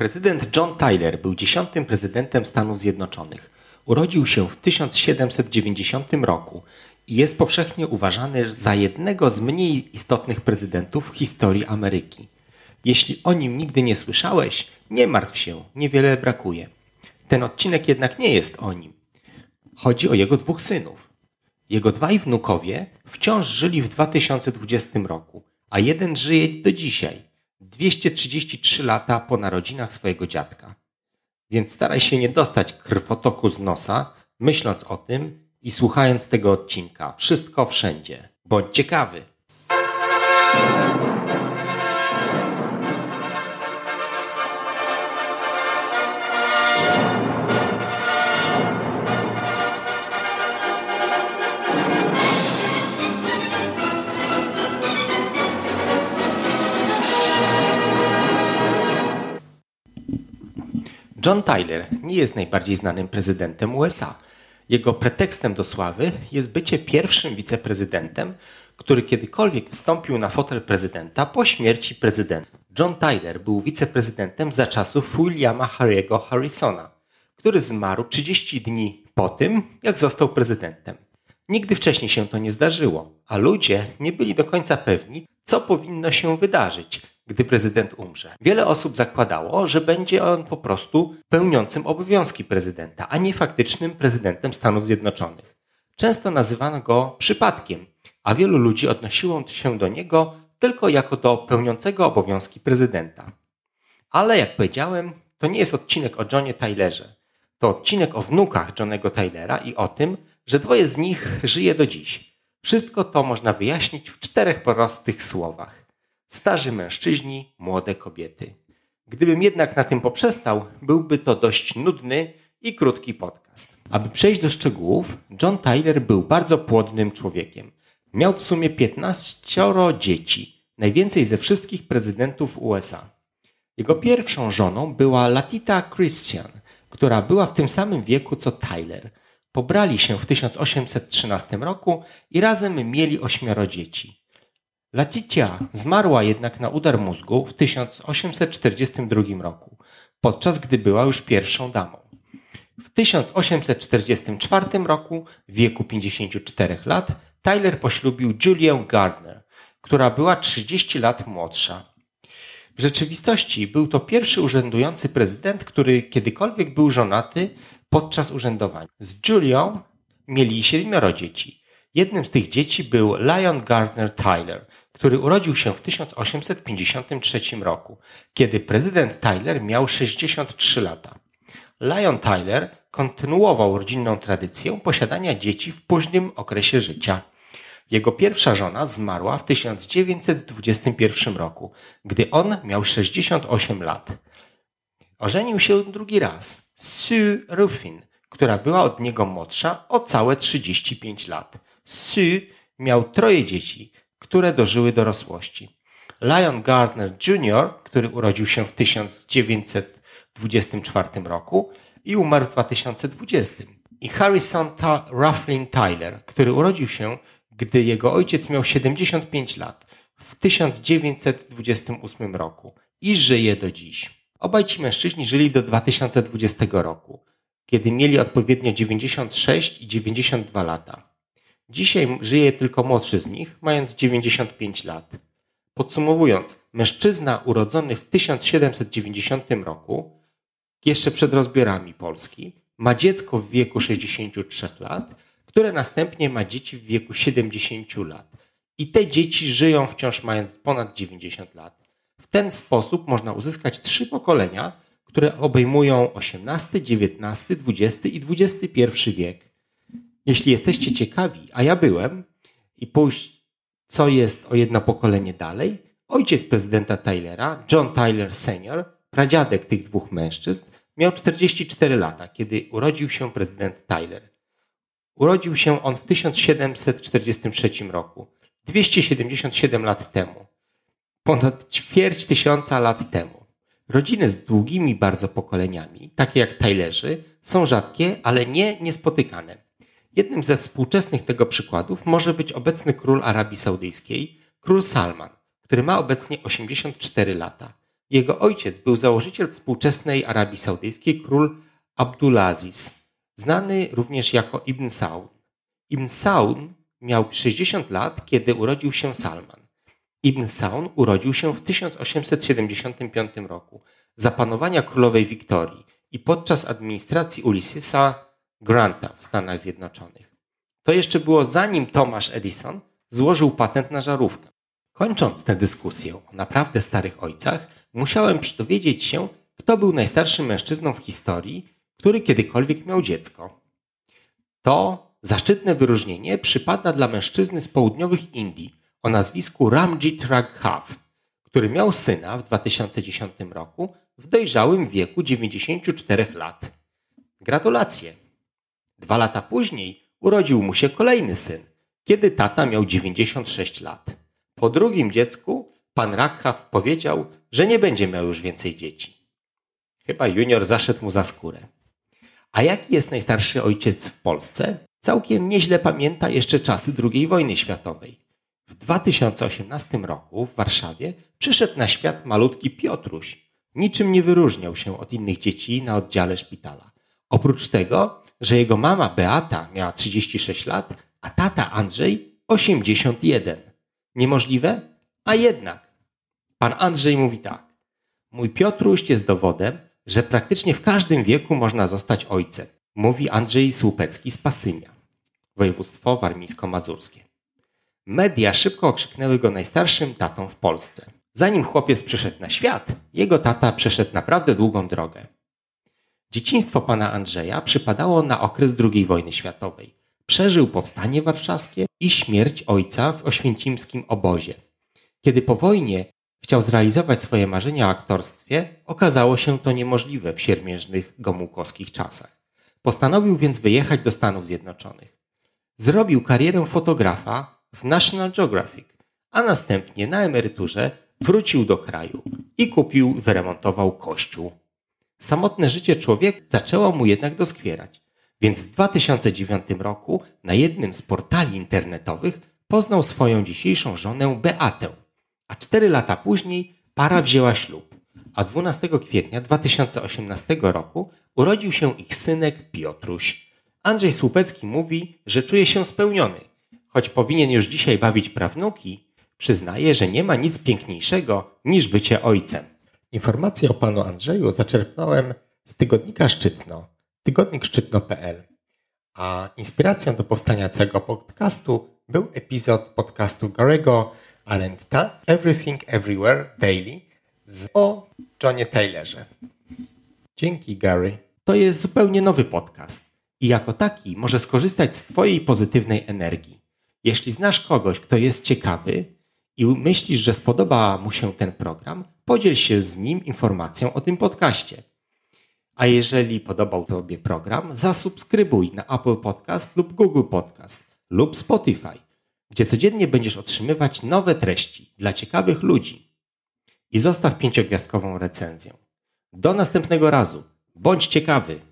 Prezydent John Tyler był dziesiątym prezydentem Stanów Zjednoczonych. Urodził się w 1790 roku i jest powszechnie uważany za jednego z mniej istotnych prezydentów w historii Ameryki. Jeśli o nim nigdy nie słyszałeś, nie martw się, niewiele brakuje. Ten odcinek jednak nie jest o nim. Chodzi o jego dwóch synów. Jego dwaj wnukowie wciąż żyli w 2020 roku, a jeden żyje do dzisiaj, 233 lata po narodzinach swojego dziadka. Więc staraj się nie dostać krwotoku z nosa, myśląc o tym i słuchając tego odcinka. Wszystko wszędzie. Bądź ciekawy. John Tyler nie jest najbardziej znanym prezydentem USA. Jego pretekstem do sławy jest bycie pierwszym wiceprezydentem, który kiedykolwiek wstąpił na fotel prezydenta po śmierci prezydenta. John Tyler był wiceprezydentem za czasów Williama Harry'ego Harrisona, który zmarł 30 dni po tym, jak został prezydentem. Nigdy wcześniej się to nie zdarzyło, a ludzie nie byli do końca pewni, co powinno się wydarzyć, gdy prezydent umrze. Wiele osób zakładało, że będzie on po prostu pełniącym obowiązki prezydenta, a nie faktycznym prezydentem Stanów Zjednoczonych. Często nazywano go przypadkiem, a wielu ludzi odnosiło się do niego tylko jako do pełniącego obowiązki prezydenta. Ale jak powiedziałem, to nie jest odcinek o Johnie Tylerze. To odcinek o wnukach Johnego Tylera i o tym, że dwoje z nich żyje do dziś. Wszystko to można wyjaśnić w czterech prostych słowach starzy mężczyźni, młode kobiety. Gdybym jednak na tym poprzestał, byłby to dość nudny i krótki podcast. Aby przejść do szczegółów, John Tyler był bardzo płodnym człowiekiem. Miał w sumie 15 dzieci, najwięcej ze wszystkich prezydentów USA. Jego pierwszą żoną była Latita Christian, która była w tym samym wieku co Tyler. Pobrali się w 1813 roku i razem mieli ośmioro dzieci. Latitia zmarła jednak na udar mózgu w 1842 roku, podczas gdy była już pierwszą damą. W 1844 roku, w wieku 54 lat, Tyler poślubił Julię Gardner, która była 30 lat młodsza. W rzeczywistości był to pierwszy urzędujący prezydent, który kiedykolwiek był żonaty podczas urzędowania. Z Julią mieli siedmioro dzieci. Jednym z tych dzieci był Lion Gardner Tyler, który urodził się w 1853 roku, kiedy prezydent Tyler miał 63 lata. Lion Tyler kontynuował rodzinną tradycję posiadania dzieci w późnym okresie życia. Jego pierwsza żona zmarła w 1921 roku, gdy on miał 68 lat. Ożenił się drugi raz, Sue Ruffin, która była od niego młodsza o całe 35 lat. Sue miał troje dzieci, które dożyły dorosłości. Lion Gardner Jr., który urodził się w 1924 roku i umarł w 2020. I Harrison Ta Rufflin Tyler, który urodził się, gdy jego ojciec miał 75 lat w 1928 roku i żyje do dziś. Obaj ci mężczyźni żyli do 2020 roku, kiedy mieli odpowiednio 96 i 92 lata. Dzisiaj żyje tylko młodszy z nich, mając 95 lat. Podsumowując, mężczyzna urodzony w 1790 roku, jeszcze przed rozbiorami Polski, ma dziecko w wieku 63 lat, które następnie ma dzieci w wieku 70 lat. I te dzieci żyją wciąż mając ponad 90 lat. W ten sposób można uzyskać trzy pokolenia, które obejmują XVIII, XIX, XX i XXI wiek. Jeśli jesteście ciekawi, a ja byłem, i pójść, co jest o jedno pokolenie dalej, ojciec prezydenta Tylera, John Tyler Sr., pradziadek tych dwóch mężczyzn, miał 44 lata, kiedy urodził się prezydent Tyler. Urodził się on w 1743 roku, 277 lat temu, ponad ćwierć tysiąca lat temu. Rodziny z długimi bardzo pokoleniami, takie jak Tylerzy, są rzadkie, ale nie niespotykane. Jednym ze współczesnych tego przykładów może być obecny król Arabii Saudyjskiej, król Salman, który ma obecnie 84 lata. Jego ojciec był założyciel współczesnej Arabii Saudyjskiej, król Abdulaziz, znany również jako Ibn Saud. Ibn Saud miał 60 lat, kiedy urodził się Salman. Ibn Saud urodził się w 1875 roku za panowania królowej Wiktorii i podczas administracji Ulyssesa Granta w Stanach Zjednoczonych. To jeszcze było zanim Thomas Edison złożył patent na żarówkę. Kończąc tę dyskusję o naprawdę starych ojcach, musiałem dowiedzieć się, kto był najstarszym mężczyzną w historii, który kiedykolwiek miał dziecko. To zaszczytne wyróżnienie przypada dla mężczyzny z południowych Indii o nazwisku Ramjit Raghav, który miał syna w 2010 roku w dojrzałym wieku 94 lat. Gratulacje! Dwa lata później urodził mu się kolejny syn, kiedy tata miał 96 lat. Po drugim dziecku pan Rakhaw powiedział, że nie będzie miał już więcej dzieci. Chyba junior zaszedł mu za skórę. A jaki jest najstarszy ojciec w Polsce? Całkiem nieźle pamięta jeszcze czasy II wojny światowej. W 2018 roku w Warszawie przyszedł na świat malutki Piotruś. Niczym nie wyróżniał się od innych dzieci na oddziale szpitala. Oprócz tego, że jego mama Beata miała 36 lat, a tata Andrzej 81. Niemożliwe? A jednak. Pan Andrzej mówi tak. Mój Piotruś jest dowodem, że praktycznie w każdym wieku można zostać ojcem. Mówi Andrzej Słupecki z Pasymia, województwo warmińsko-mazurskie. Media szybko okrzyknęły go najstarszym tatą w Polsce. Zanim chłopiec przyszedł na świat, jego tata przeszedł naprawdę długą drogę. Dzieciństwo pana Andrzeja przypadało na okres II wojny światowej. Przeżył powstanie warszawskie i śmierć ojca w oświęcimskim obozie. Kiedy po wojnie chciał zrealizować swoje marzenia o aktorstwie, okazało się to niemożliwe w siermiężnych gomułkowskich czasach. Postanowił więc wyjechać do Stanów Zjednoczonych. Zrobił karierę fotografa w National Geographic, a następnie na emeryturze wrócił do kraju i kupił wyremontował kościół. Samotne życie człowieka zaczęło mu jednak doskwierać, więc w 2009 roku na jednym z portali internetowych poznał swoją dzisiejszą żonę Beatę, a cztery lata później para wzięła ślub, a 12 kwietnia 2018 roku urodził się ich synek Piotruś. Andrzej Słupecki mówi, że czuje się spełniony, choć powinien już dzisiaj bawić prawnuki, przyznaje, że nie ma nic piękniejszego niż bycie ojcem. Informacje o panu Andrzeju zaczerpnąłem z tygodnika Szczytno, tygodnik szczytno.pl, a inspiracją do powstania całego podcastu był epizod podcastu Garego Arendta Everything Everywhere Daily z o Johnie Taylorze. Dzięki Gary. To jest zupełnie nowy podcast i jako taki może skorzystać z Twojej pozytywnej energii. Jeśli znasz kogoś, kto jest ciekawy i myślisz, że spodoba mu się ten program, podziel się z nim informacją o tym podcaście. A jeżeli podobał Tobie program, zasubskrybuj na Apple Podcast lub Google Podcast lub Spotify, gdzie codziennie będziesz otrzymywać nowe treści dla ciekawych ludzi. I zostaw pięciogwiazdkową recenzję. Do następnego razu. Bądź ciekawy!